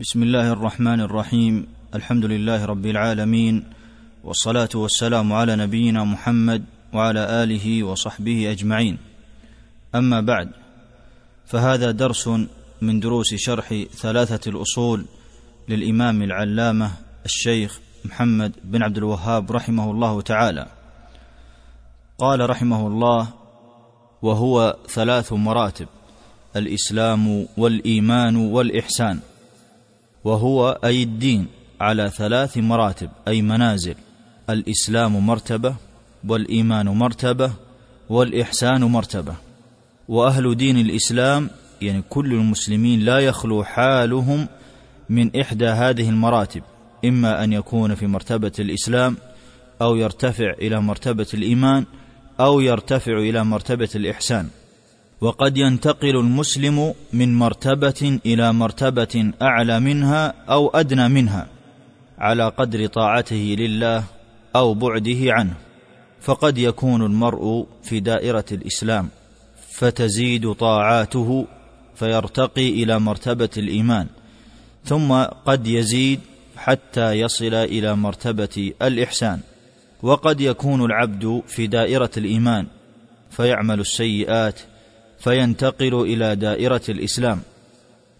بسم الله الرحمن الرحيم. الحمد لله رب العالمين. والصلاة والسلام على نبينا محمد وعلى آله وصحبه أجمعين. أما بعد فهذا درس من دروس شرح ثلاثة الأصول للإمام العلامة الشيخ محمد بن عبد الوهاب رحمه الله تعالى. قال رحمه الله وهو ثلاث مراتب الإسلام والإيمان والإحسان. وهو أي الدين على ثلاث مراتب أي منازل الإسلام مرتبة والإيمان مرتبة والإحسان مرتبة. وأهل دين الإسلام يعني كل المسلمين لا يخلو حالهم من إحدى هذه المراتب إما أن يكون في مرتبة الإسلام أو يرتفع إلى مرتبة الإيمان أو يرتفع إلى مرتبة الإحسان. وقد ينتقل المسلم من مرتبة إلى مرتبة أعلى منها أو أدنى منها على قدر طاعته لله أو بعده عنه. فقد يكون المرء في دائرة الإسلام فتزيد طاعاته فيرتقي إلى مرتبة الإيمان ثم قد يزيد حتى يصل إلى مرتبة الإحسان. وقد يكون العبد في دائرة الإيمان فيعمل السيئات فينتقل إلى دائرة الإسلام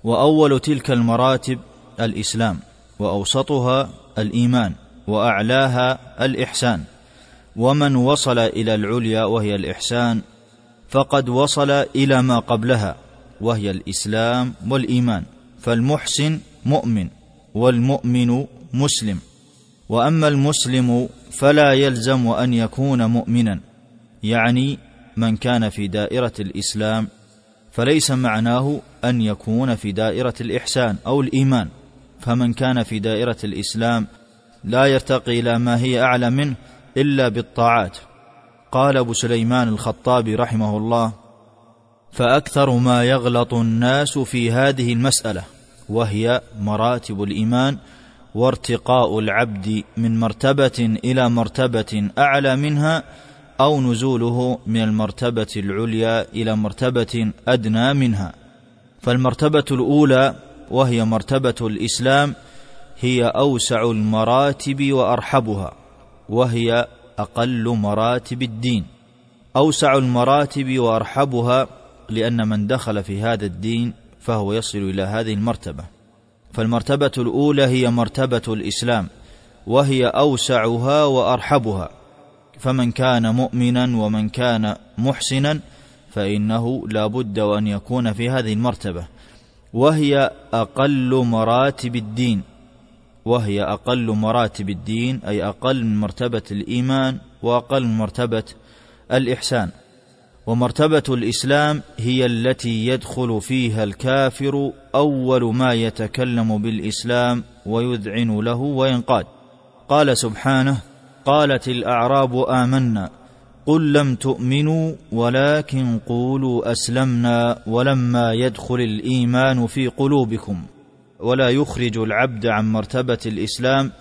وأول تلك المراتب الإسلام وأوسطها الإيمان وأعلاها الإحسان. ومن وصل إلى العليا وهي الإحسان فقد وصل إلى ما قبلها وهي الإسلام والإيمان. فالمحسن مؤمن والمؤمن مسلم. وأما المسلم فلا يلزم أن يكون مؤمنا يعني من كان في دائرة الإسلام فليس معناه أن يكون في دائرة الإحسان أو الإيمان. فمن كان في دائرة الإسلام لا يرتقي إلى ما هي أعلى منه إلا بالطاعات. قال أبو سليمان الخطابي رحمه الله فأكثر ما يغلط الناس في هذه المسألة وهي مراتب الإيمان وارتقاء العبد من مرتبة إلى مرتبة أعلى منها أو نزوله من المرتبة العليا إلى مرتبة أدنى منها. فالمرتبة الأولى وهي مرتبة الإسلام هي أوسع المراتب وأرحبها وهي أقل مراتب الدين. أوسع المراتب وأرحبها لأن من دخل في هذا الدين فهو يصل إلى هذه المرتبة. فالمرتبة الأولى هي مرتبة الإسلام وهي أوسعها وأرحبها. فمن كان مؤمنا ومن كان محسنا فإنه لا بد وأن يكون في هذه المرتبة. وهي أقل مراتب الدين. وهي أقل مراتب الدين أي أقل من مرتبة الإيمان وأقل من مرتبة الإحسان. ومرتبة الإسلام هي التي يدخل فيها الكافر أول ما يتكلم بالإسلام ويذعن له وينقاد. قال سبحانه قالت الأعراب آمنا قل لم تؤمنوا ولكن قولوا أسلمنا ولما يدخل الإيمان في قلوبكم ولا يخرج العبد عن مرتبة الإسلام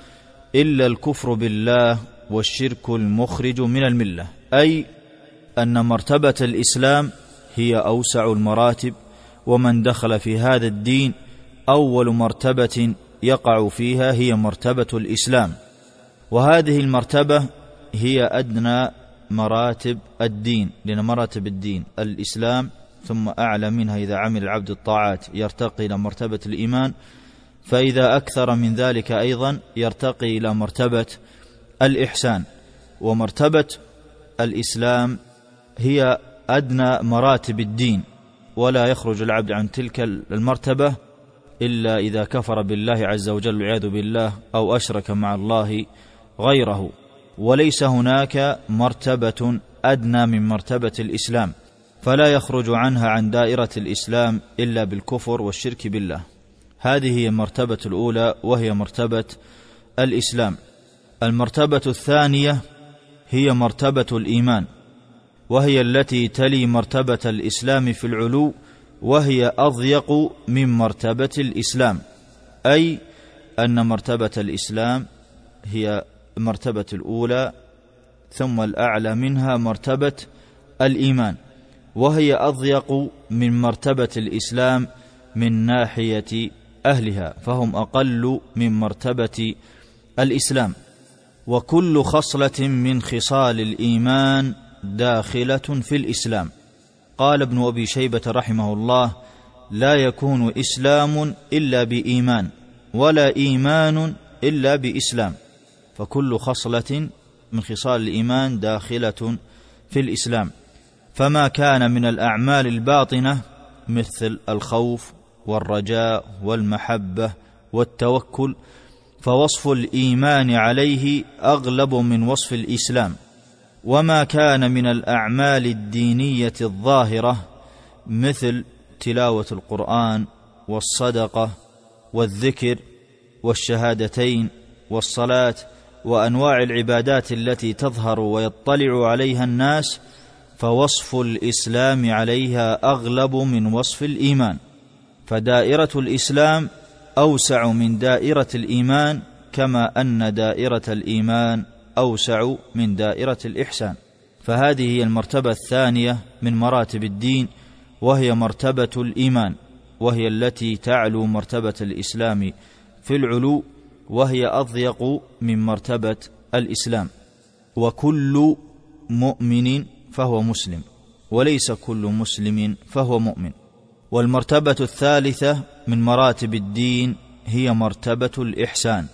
إلا الكفر بالله والشرك المخرج من الملة أي أن مرتبة الإسلام هي أوسع المراتب ومن دخل في هذا الدين أول مرتبة يقع فيها هي مرتبة الإسلام. وهذه المرتبة هي أدنى مراتب الدين لأن مراتب الدين الإسلام ثم أعلى منها إذا عمل العبد الطاعات يرتقي إلى مرتبة الإيمان فإذا أكثر من ذلك أيضا يرتقي إلى مرتبة الإحسان. ومرتبة الإسلام هي أدنى مراتب الدين ولا يخرج العبد عن تلك المرتبة إلا إذا كفر بالله عز وجل والعياذ بالله أو أشرك مع الله غيره. وليس هناك مرتبة أدنى من مرتبة الإسلام فلا يخرج عنها عن دائرة الإسلام إلا بالكفر والشرك بالله. هذه هي المرتبة الأولى وهي مرتبة الإسلام. المرتبة الثانية هي مرتبة الإيمان وهي التي تلي مرتبة الإسلام في العلو وهي أضيق من مرتبة الإسلام أي أن مرتبة الإسلام هي المرتبة الأولى ثم الأعلى منها مرتبة الإيمان وهي أضيق من مرتبة الإسلام من ناحية أهلها فهم أقل من مرتبة الإسلام. وكل خصلة من خصال الإيمان داخلة في الإسلام. قال ابن أبي شيبة رحمه الله لا يكون إسلام إلا بإيمان ولا إيمان إلا بإسلام. فكل خصلة من خصال الإيمان داخلة في الإسلام. فما كان من الأعمال الباطنة مثل الخوف والرجاء والمحبة والتوكل فوصف الإيمان عليه أغلب من وصف الإسلام. وما كان من الأعمال الدينية الظاهرة مثل تلاوة القرآن والصدقة والذكر والشهادتين والصلاة وأنواع العبادات التي تظهر ويطلع عليها الناس فوصف الإسلام عليها أغلب من وصف الإيمان. فدائرة الإسلام أوسع من دائرة الإيمان كما أن دائرة الإيمان أوسع من دائرة الإحسان. فهذه هي المرتبة الثانية من مراتب الدين وهي مرتبة الإيمان وهي التي تعلو مرتبة الإسلام في العلو وهي أضيق من مرتبة الإسلام. وكل مؤمن فهو مسلم وليس كل مسلم فهو مؤمن. والمرتبة الثالثة من مراتب الدين هي مرتبة الإحسان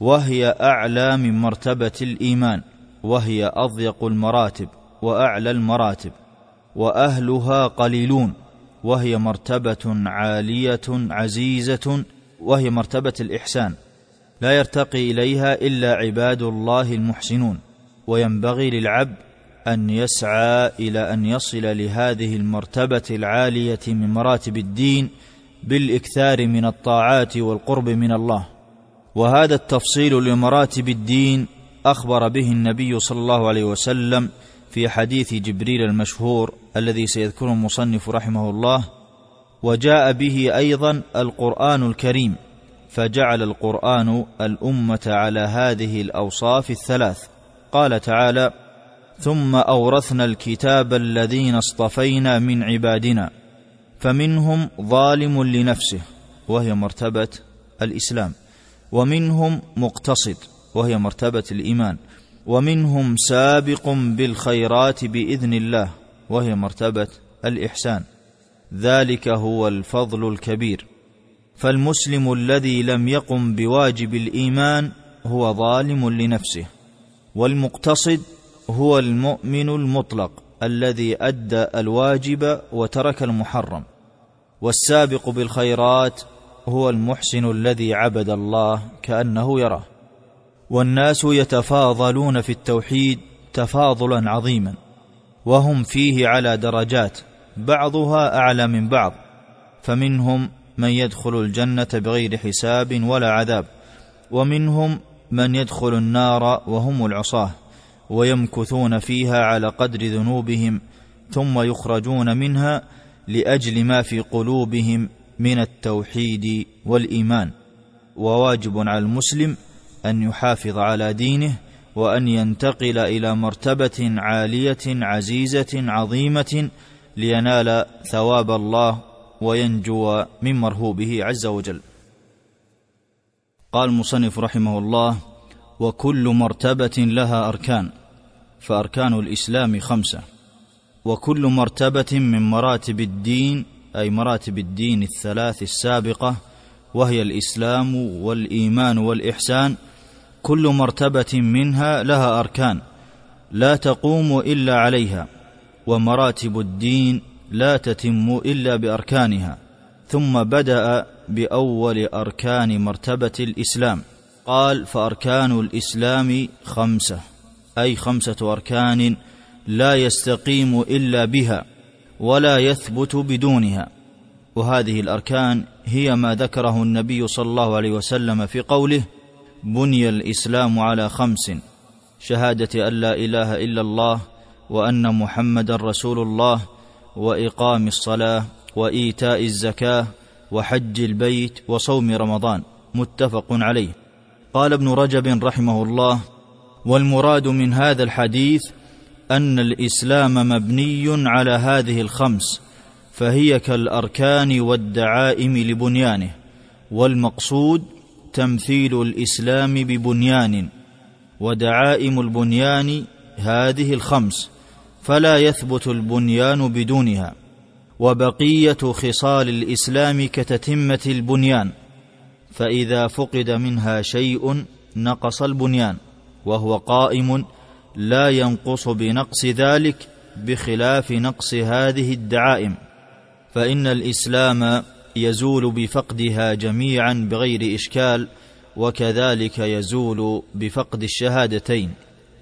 وهي أعلى من مرتبة الإيمان وهي أضيق المراتب وأعلى المراتب وأهلها قليلون وهي مرتبة عالية عزيزة وهي مرتبة الإحسان. لا يرتقي إليها إلا عباد الله المحسنون وينبغي للعبد أن يسعى إلى أن يصل لهذه المرتبة العالية من مراتب الدين بالإكثار من الطاعات والقرب من الله. وهذا التفصيل لمراتب الدين أخبر به النبي صلى الله عليه وسلم في حديث جبريل المشهور الذي سيذكره المصنف رحمه الله وجاء به أيضا القرآن الكريم. فجعل القرآن الأمة على هذه الأوصاف الثلاث. قال تعالى ثم أورثنا الكتاب الذين اصطفينا من عبادنا فمنهم ظالم لنفسه وهي مرتبة الإسلام ومنهم مقتصد وهي مرتبة الإيمان ومنهم سابق بالخيرات بإذن الله وهي مرتبة الإحسان. ذلك هو الفضل الكبير. فالمسلم الذي لم يقم بواجب الإيمان هو ظالم لنفسه والمقتصد هو المؤمن المطلق الذي أدى الواجب وترك المحرم والسابق بالخيرات هو المحسن الذي عبد الله كأنه يراه والناس يتفاضلون في التوحيد تفاضلا عظيما وهم فيه على درجات بعضها أعلى من بعض فمنهم من يدخل الجنة بغير حساب ولا عذاب ومنهم من يدخل النار وهم العصاه ويمكثون فيها على قدر ذنوبهم ثم يخرجون منها لأجل ما في قلوبهم من التوحيد والإيمان. وواجب على المسلم أن يحافظ على دينه وأن ينتقل إلى مرتبة عالية عزيزة عظيمة لينال ثواب الله وينجو من مرهوبه عز وجل. قال المصنف رحمه الله وكل مرتبة لها أركان فأركان الإسلام خمسة. وكل مرتبة من مراتب الدين أي مراتب الدين الثلاث السابقة وهي الإسلام والإيمان والإحسان. كل مرتبة منها لها أركان لا تقوم إلا عليها. ومراتب الدين لا تتم إلا بأركانها ثم بدأ بأول أركان مرتبة الإسلام. قال فأركان الإسلام خمسة أي خمسة أركان لا يستقيم إلا بها ولا يثبت بدونها. وهذه الأركان هي ما ذكره النبي صلى الله عليه وسلم في قوله بني الإسلام على خمس شهادة أن لا إله إلا الله وأن محمدا رسول الله وإقام الصلاة وإيتاء الزكاة وحج البيت وصوم رمضان متفق عليه. قال ابن رجب رحمه الله والمراد من هذا الحديث أن الإسلام مبني على هذه الخمس فهي كالأركان والدعائم لبنيانه والمقصود تمثيل الإسلام ببنيان ودعائم البنيان هذه الخمس. فلا يثبت البنيان بدونها وبقية خصال الإسلام كتتمة البنيان فإذا فقد منها شيء نقص البنيان وهو قائم لا ينقص بنقص ذلك بخلاف نقص هذه الدعائم فإن الإسلام يزول بفقدها جميعا بغير إشكال وكذلك يزول بفقد الشهادتين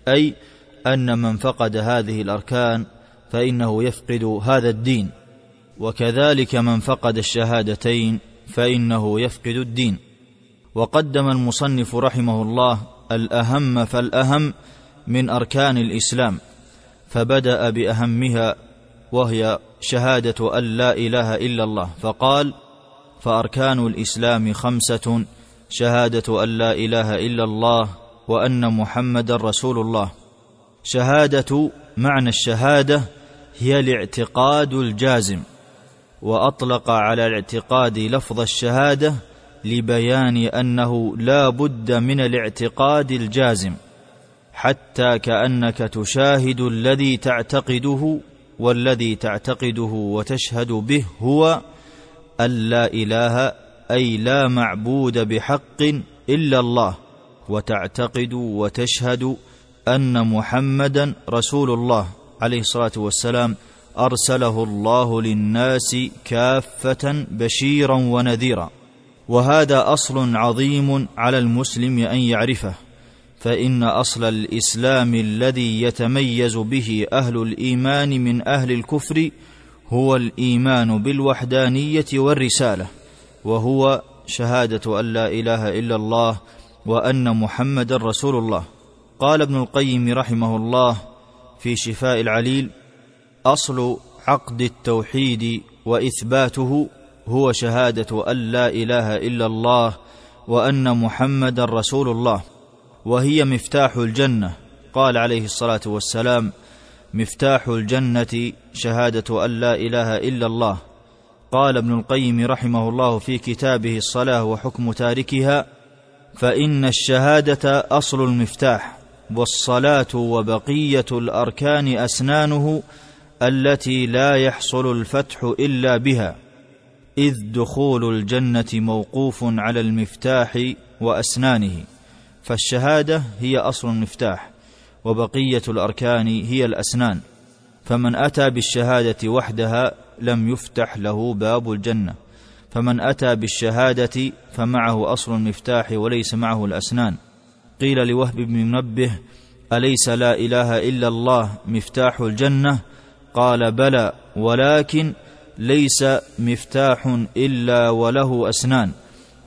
أي أن من فقد هذه الأركان فإنه يفقد هذا الدين وكذلك من فقد الشهادتين فإنه يفقد الدين. وقدم المصنف رحمه الله الأهم فالأهم من أركان الإسلام فبدأ بأهمها وهي شهادة أن لا إله إلا الله فقال فأركان الإسلام خمسة شهادة أن لا إله إلا الله وأن محمدا رسول الله. شهادة معنى الشهادة هي الاعتقاد الجازم وأطلق على الاعتقاد لفظ الشهادة لبيان أنه لا بد من الاعتقاد الجازم حتى كأنك تشاهد الذي تعتقده والذي تعتقده وتشهد به هو أن لا إله أي لا معبود بحق إلا الله وتعتقد وتشهد أن محمدا رسول الله عليه الصلاة والسلام أرسله الله للناس كافة بشيرا ونذيرا وهذا أصل عظيم على المسلم أن يعرفه فإن أصل الإسلام الذي يتميز به أهل الإيمان من أهل الكفر هو الإيمان بالوحدانية والرسالة وهو شهادة أن لا إله إلا الله وأن محمدا رسول الله. قال ابن القيم رحمه الله في شفاء العليل أصل عقد التوحيد وإثباته هو شهادة أن لا إله إلا الله وأن محمدا رسول الله وهي مفتاح الجنة. قال عليه الصلاة والسلام مفتاح الجنة شهادة أن لا إله إلا الله. قال ابن القيم رحمه الله في كتابه الصلاة وحكم تاركها فإن الشهادة أصل المفتاح. والصلاة وبقية الأركان أسنانه التي لا يحصل الفتح إلا بها. إذ دخول الجنة موقوف على المفتاح وأسنانه فالشهادة هي أصل المفتاح وبقية الأركان هي الأسنان. فمن أتى بالشهادة وحدها لم يفتح له باب الجنة. فمن أتى بالشهادة فمعه أصل المفتاح وليس معه الأسنان. قيل لوهب بن منبه أليس لا إله إلا الله مفتاح الجنة؟ قال بلى ولكن ليس مفتاح إلا وله أسنان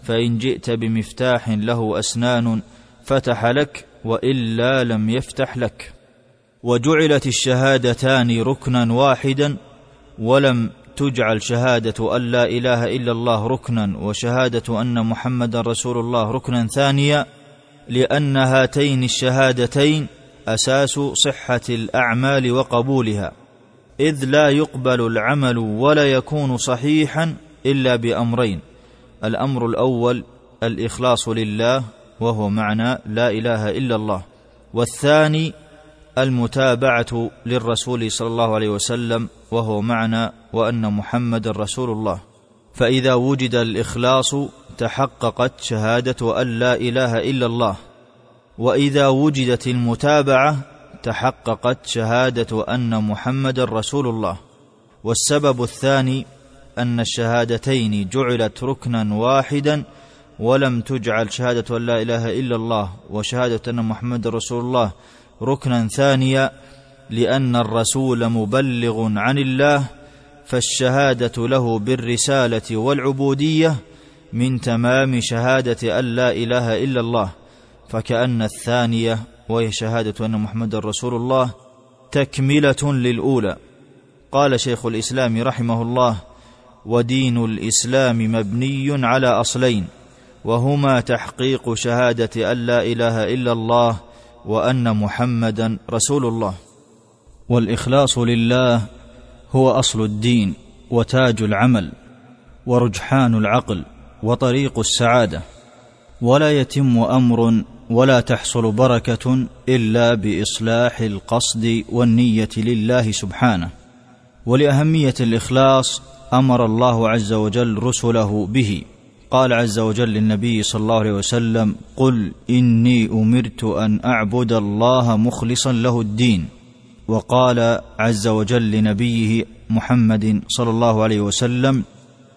فإن جئت بمفتاح له أسنان فتح لك وإلا لم يفتح لك. وجعلت الشهادتان ركنا واحدا ولم تجعل شهادة أن لا إله إلا الله ركنا وشهادة أن محمدا رسول الله ركنا ثانيا لأن هاتين الشهادتين أساس صحة الأعمال وقبولها إذ لا يقبل العمل ولا يكون صحيحا إلا بأمرين الأمر الأول الإخلاص لله وهو معنى لا إله إلا الله والثاني المتابعة للرسول صلى الله عليه وسلم وهو معنى وأن محمد رسول الله فإذا وجد الإخلاص تحققت شهادة أن لا إله إلا الله وإذا وجدت المتابعة تحققت شهادة أن محمد رسول الله. والسبب الثاني أن الشهادتين جعلت ركنا واحدا ولم تجعل شهادة أن لا إله إلا الله وشهادة أن محمد رسول الله ركنا ثانيا لأن الرسول مبلغ عن الله فالشهادة له بالرسالة والعبودية من تمام شهادة أن لا إله إلا الله فكأن الثانية وهي شهادة أن محمد رسول الله تكملة للأولى. قال شيخ الإسلام رحمه الله ودين الإسلام مبني على أصلين وهما تحقيق شهادة أن لا إله إلا الله وأن محمدا رسول الله. والإخلاص لله هو أصل الدين وتاج العمل ورجحان العقل. وطريق السعادة. ولا يتم أمر ولا تحصل بركة إلا بإصلاح القصد والنية لله سبحانه. ولأهمية الإخلاص أمر الله عز وجل رسله به. قال عز وجل للنبي صلى الله عليه وسلم قل إني أمرت أن أعبد الله مخلصا له الدين. وقال عز وجل لنبيه محمد صلى الله عليه وسلم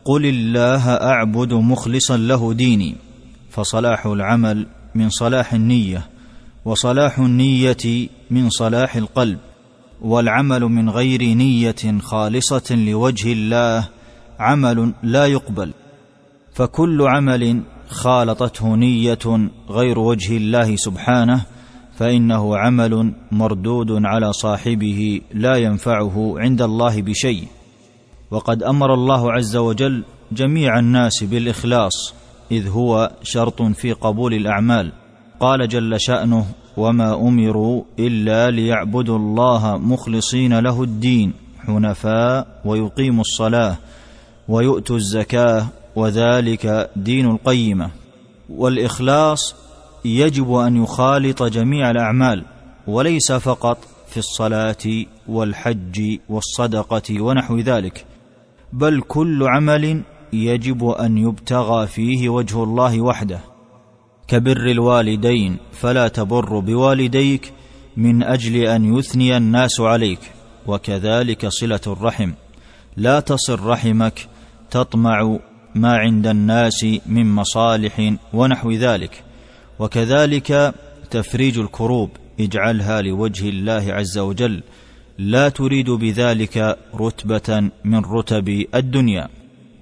قل الله اعبد مخلصا له ديني. فصلاح العمل من صلاح النيه وصلاح النيه من صلاح القلب والعمل من غير نيه خالصه لوجه الله عمل لا يقبل. فكل عمل خالطته نيه غير وجه الله سبحانه فانه عمل مردود على صاحبه لا ينفعه عند الله بشيء. وقد أمر الله عز وجل جميع الناس بالإخلاص إذ هو شرط في قبول الأعمال. قال جل شأنه وما أمروا إلا ليعبدوا الله مخلصين له الدين حنفاء ويقيموا الصلاة ويؤتوا الزكاة وذلك دين القيمة. والإخلاص يجب أن يخالط جميع الأعمال وليس فقط في الصلاة والحج والصدقة ونحو ذلك. بل كل عمل يجب أن يبتغى فيه وجه الله وحده. كبر الوالدين فلا تبر بوالديك من أجل أن يثني الناس عليك وكذلك صلة الرحم. لا تصل رحمك تطمع ما عند الناس من مصالح ونحو ذلك. وكذلك تفريج الكروب اجعلها لوجه الله عز وجل. لا تريد بذلك رتبة من رتب الدنيا.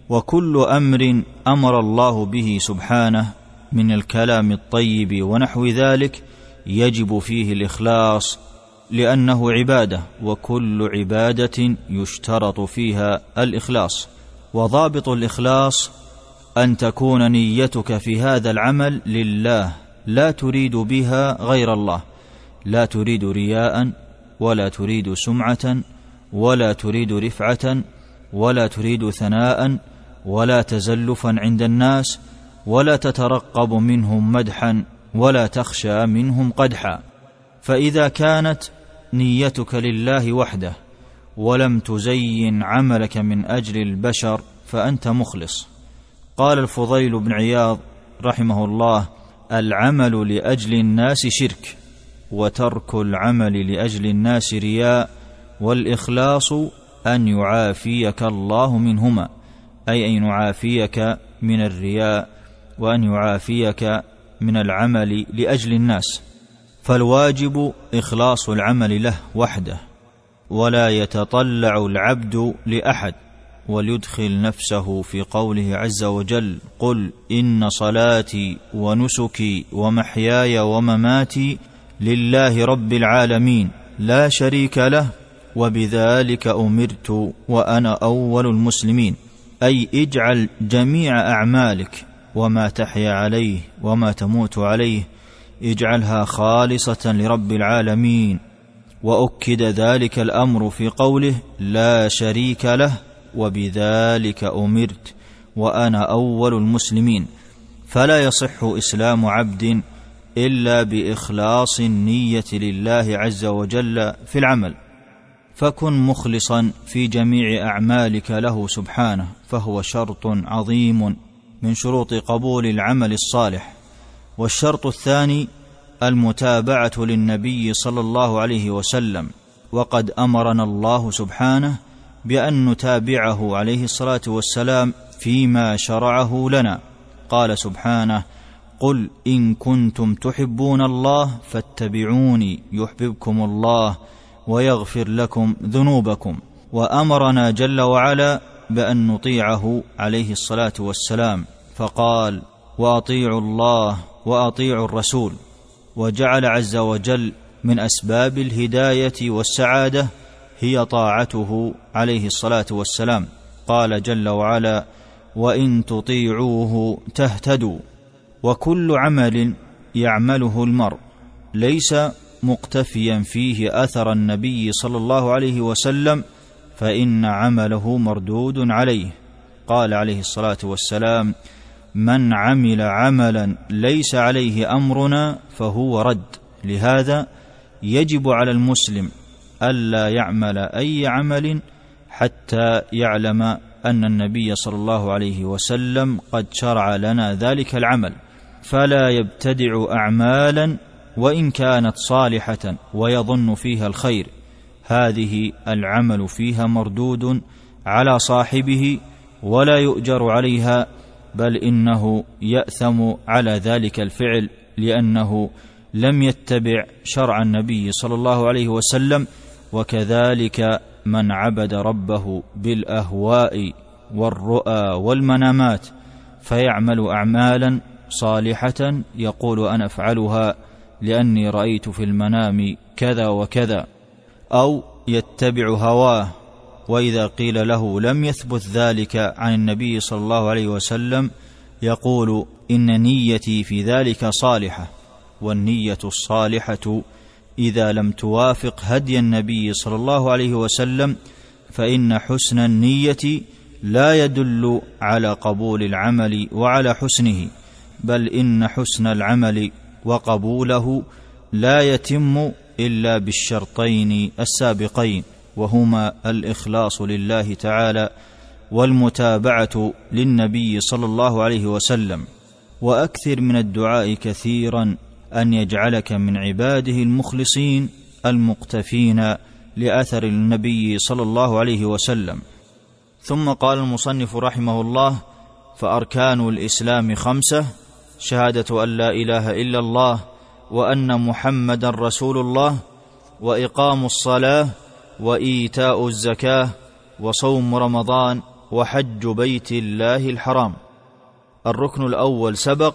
وكل أمر أمر الله به سبحانه من الكلام الطيب ونحو ذلك يجب فيه الإخلاص لأنه عبادة وكل عبادة يشترط فيها الإخلاص. وضابط الإخلاص أن تكون نيتك في هذا العمل لله لا تريد بها غير الله لا تريد رياء ولا تريد سمعة ولا تريد رفعة ولا تريد ثناء ولا تزلفا عند الناس ولا تترقب منهم مدحا ولا تخشى منهم قدحا. فإذا كانت نيتك لله وحده ولم تزين عملك من أجل البشر فأنت مخلص. قال الفضيل بن عياض رحمه الله العمل لأجل الناس شرك. وترك العمل لأجل الناس رياء والإخلاص أن يعافيك الله منهما أي أن يعافيك من الرياء وأن يعافيك من العمل لأجل الناس. فالواجب إخلاص العمل له وحده ولا يتطلع العبد لأحد وليدخل نفسه في قوله عز وجل قل إن صلاتي ونسكي ومحياي ومماتي لله رب العالمين لا شريك له وبذلك أمرت وأنا أول المسلمين. أي اجعل جميع أعمالك وما تحيا عليه وما تموت عليه اجعلها خالصة لرب العالمين. وأكد ذلك الأمر في قوله لا شريك له وبذلك أمرت وأنا أول المسلمين. فلا يصح إسلام عبد إلا بإخلاص النية لله عز وجل في العمل. فكن مخلصا في جميع أعمالك له سبحانه فهو شرط عظيم من شروط قبول العمل الصالح. والشرط الثاني المتابعة للنبي صلى الله عليه وسلم. وقد أمرنا الله سبحانه بأن نتابعه عليه الصلاة والسلام فيما شرعه لنا. قال سبحانه قل إن كنتم تحبون الله فاتبعوني يحببكم الله ويغفر لكم ذنوبكم وأمرنا جل وعلا بأن نطيعه عليه الصلاة والسلام فقال وأطيعوا الله وأطيعوا الرسول وجعل عز وجل من أسباب الهداية والسعادة هي طاعته عليه الصلاة والسلام قال جل وعلا وإن تطيعوه تهتدوا وكل عمل يعمله المرء ليس مقتفيا فيه أثر النبي صلى الله عليه وسلم فإن عمله مردود عليه. قال عليه الصلاة والسلام من عمل عملا ليس عليه أمرنا فهو رد لهذا يجب على المسلم ألا يعمل أي عمل حتى يعلم أن النبي صلى الله عليه وسلم قد شرع لنا ذلك العمل. فلا يبتدع اعمالا وإن كانت صالحة ويظن فيها الخير. هذه العمل فيها مردود على صاحبه ولا يؤجر عليها بل إنه يأثم على ذلك الفعل لأنه لم يتبع شرع النبي صلى الله عليه وسلم وكذلك من عبد ربه بالأهواء والرؤى والمنامات فيعمل اعمالا صالحة يقول أنا أفعلها لأني رأيت في المنام كذا وكذا أو يتبع هواه وإذا قيل له لم يثبت ذلك عن النبي صلى الله عليه وسلم يقول إن نيتي في ذلك صالحة والنية الصالحة إذا لم توافق هدي النبي صلى الله عليه وسلم فإن حسن النية لا يدل على قبول العمل وعلى حسنه. بل إن حسن العمل وقبوله لا يتم إلا بالشرطين السابقين وهما الإخلاص لله تعالى والمتابعة للنبي صلى الله عليه وسلم. وأكثر من الدعاء كثيرا أن يجعلك من عباده المخلصين المقتفين لأثر النبي صلى الله عليه وسلم. ثم قال المصنف رحمه الله فأركان الإسلام خمسة شهادة أن لا إله إلا الله وأن محمدا رسول الله وإقام الصلاة وإيتاء الزكاة وصوم رمضان وحج بيت الله الحرام. الركن الأول سبق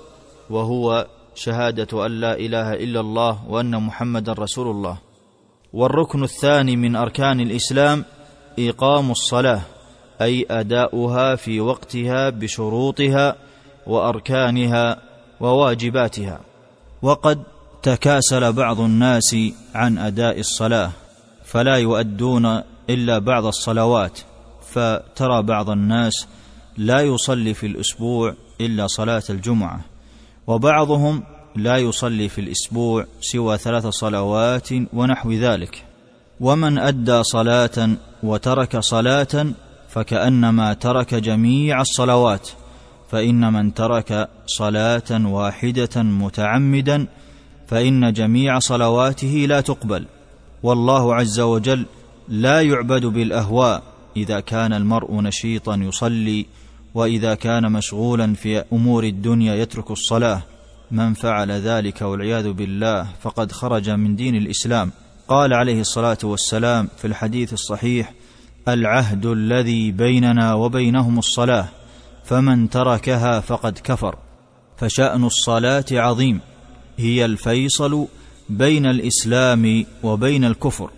وهو شهادة أن لا إله إلا الله وأن محمدا رسول الله. والركن الثاني من أركان الإسلام إقام الصلاة أي أداؤها في وقتها بشروطها وأركانها وواجباتها. وقد تكاسل بعض الناس عن أداء الصلاة فلا يؤدون إلا بعض الصلوات. فترى بعض الناس لا يصلي في الأسبوع إلا صلاة الجمعة وبعضهم لا يصلي في الأسبوع سوى ثلاث صلوات ونحو ذلك. ومن أدى صلاة وترك صلاة فكأنما ترك جميع الصلوات. فإن من ترك صلاة واحدة متعمدا فإن جميع صلواته لا تقبل. والله عز وجل لا يعبد بالأهواء إذا كان المرء نشيطا يصلي وإذا كان مشغولا في أمور الدنيا يترك الصلاة. من فعل ذلك والعياذ بالله فقد خرج من دين الإسلام. قال عليه الصلاة والسلام في الحديث الصحيح العهد الذي بيننا وبينهم الصلاة. فمن تركها فقد كفر. فشأن الصلاة عظيم. هي الفيصل بين الإسلام وبين الكفر.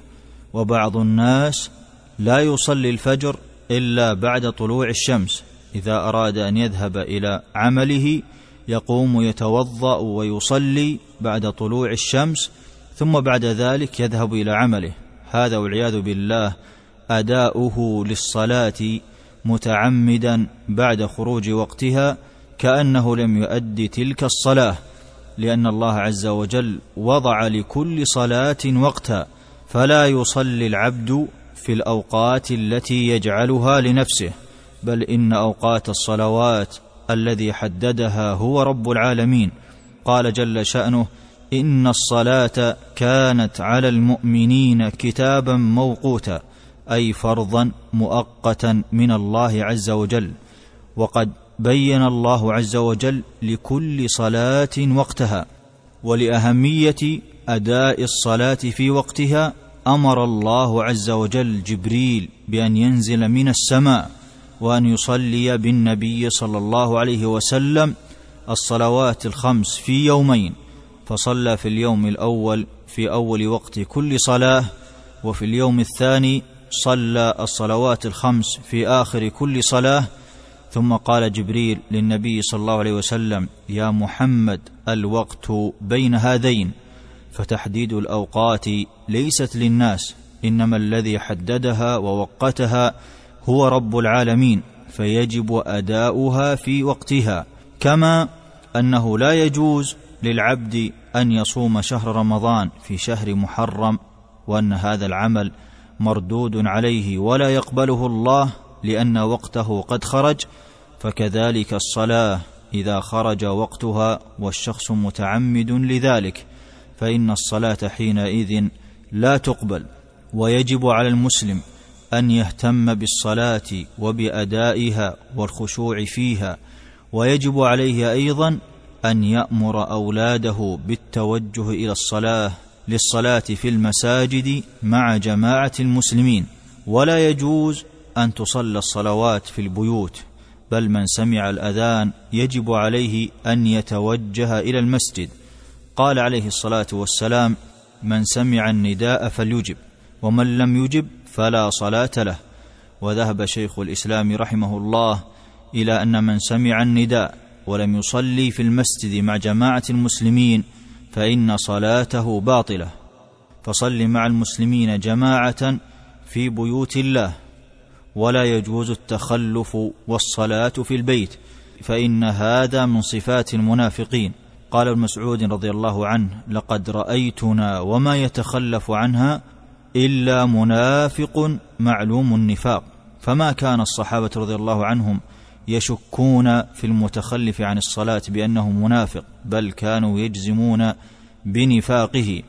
وبعض الناس لا يصلي الفجر إلا بعد طلوع الشمس. إذا أراد أن يذهب إلى عمله يقوم يتوضأ ويصلي بعد طلوع الشمس ثم بعد ذلك يذهب إلى عمله. هذا والعياذ بالله أداؤه للصلاة متعمدا بعد خروج وقتها كأنه لم يؤد تلك الصلاة لأن الله عز وجل وضع لكل صلاة وقتا فلا يصلي العبد في الأوقات التي يجعلها لنفسه بل إن أوقات الصلوات الذي حددها هو رب العالمين. قال جل شأنه إن الصلاة كانت على المؤمنين كتابا موقوتا. أي فرضا مؤقتا من الله عز وجل. وقد بين الله عز وجل لكل صلاة وقتها ولأهمية أداء الصلاة في وقتها أمر الله عز وجل جبريل بأن ينزل من السماء وأن يصلي بالنبي صلى الله عليه وسلم الصلوات الخمس في يومين فصلى في اليوم الأول في أول وقت كل صلاة وفي اليوم الثاني صلى الصلوات الخمس في آخر كل صلاة ثم قال جبريل للنبي صلى الله عليه وسلم يا محمد الوقت بين هذين فتحديد الأوقات ليست للناس إنما الذي حددها ووقتها هو رب العالمين فيجب أداؤها في وقتها كما أنه لا يجوز للعبد أن يصوم شهر رمضان في شهر محرم وأن هذا العمل مردود عليه ولا يقبله الله لأن وقته قد خرج فكذلك الصلاة إذا خرج وقتها والشخص متعمد لذلك فإن الصلاة حينئذ لا تقبل ويجب على المسلم أن يهتم بالصلاة وبأدائها والخشوع فيها ويجب عليه أيضا أن يأمر أولاده بالتوجه إلى الصلاة للصلاة في المساجد مع جماعة المسلمين ولا يجوز أن تصلى الصلوات في البيوت بل من سمع الأذان يجب عليه أن يتوجه إلى المسجد. قال عليه الصلاة والسلام من سمع النداء فليجب ومن لم يجب فلا صلاة له. وذهب شيخ الإسلام رحمه الله إلى أن من سمع النداء ولم يصلي في المسجد مع جماعة المسلمين فإن صلاته باطلة فصل مع المسلمين جماعة في بيوت الله ولا يجوز التخلف والصلاة في البيت فإن هذا من صفات المنافقين. قال ابن مسعود رضي الله عنه لقد رأيتنا وما يتخلف عنها إلا منافق معلوم النفاق فما كان الصحابة رضي الله عنهم يشكون في المتخلف عن الصلاة بأنه منافق بل كانوا يجزمون بنفاقه.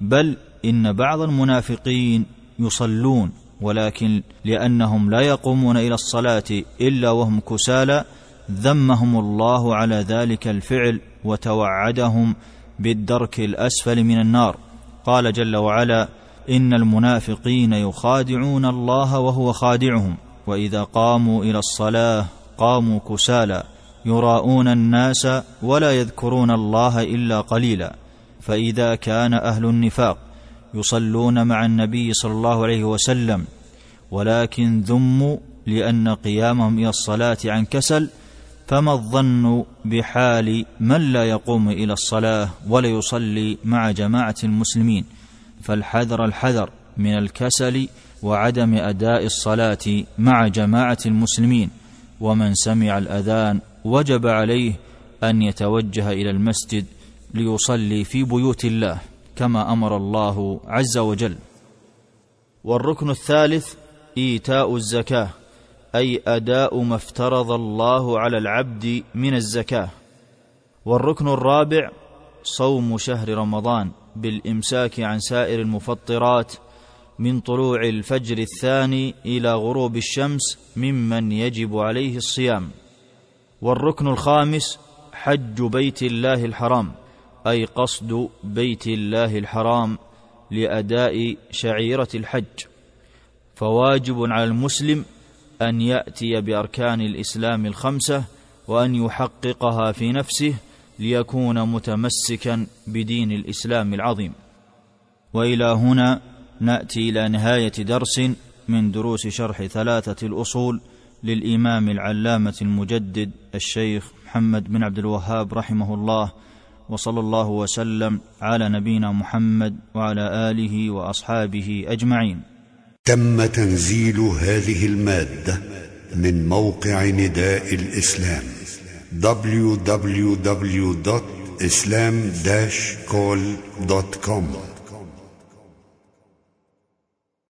بل إن بعض المنافقين يصلون ولكن لأنهم لا يقومون إلى الصلاة إلا وهم كسالى ذمهم الله على ذلك الفعل وتوعدهم بالدرك الأسفل من النار. قال جل وعلا إن المنافقين يخادعون الله وهو خادعهم وإذا قاموا إلى الصلاة قاموا كسالى يراءون الناس ولا يذكرون الله إلا قليلا فإذا كان أهل النفاق يصلون مع النبي صلى الله عليه وسلم ولكن ذموا لأن قيامهم إلى الصلاة عن كسل فما الظن بحال من لا يقوم إلى الصلاة ولا يصلي مع جماعة المسلمين فالحذر الحذر من الكسل وعدم أداء الصلاة مع جماعة المسلمين ومن سمع الأذان وجب عليه أن يتوجه إلى المسجد ليصلي في بيوت الله كما أمر الله عز وجل. والركن الثالث إيتاء الزكاة أي أداء ما افترض الله على العبد من الزكاة. والركن الرابع صوم شهر رمضان بالإمساك عن سائر المفطرات من طلوع الفجر الثاني إلى غروب الشمس ممن يجب عليه الصيام. والركن الخامس حج بيت الله الحرام أي قصد بيت الله الحرام لأداء شعيرة الحج. فواجب على المسلم أن يأتي بأركان الإسلام الخمسة وأن يحققها في نفسه ليكون متمسكا بدين الإسلام العظيم. وإلى هنا نأتي إلى نهاية درس من دروس شرح ثلاثة الأصول للإمام العلامة المجدد الشيخ محمد بن عبد الوهاب رحمه الله وصلى الله وسلم على نبينا محمد وعلى آله وأصحابه أجمعين. تم تنزيل هذه المادة من موقع نداء الإسلام www.islam-call.com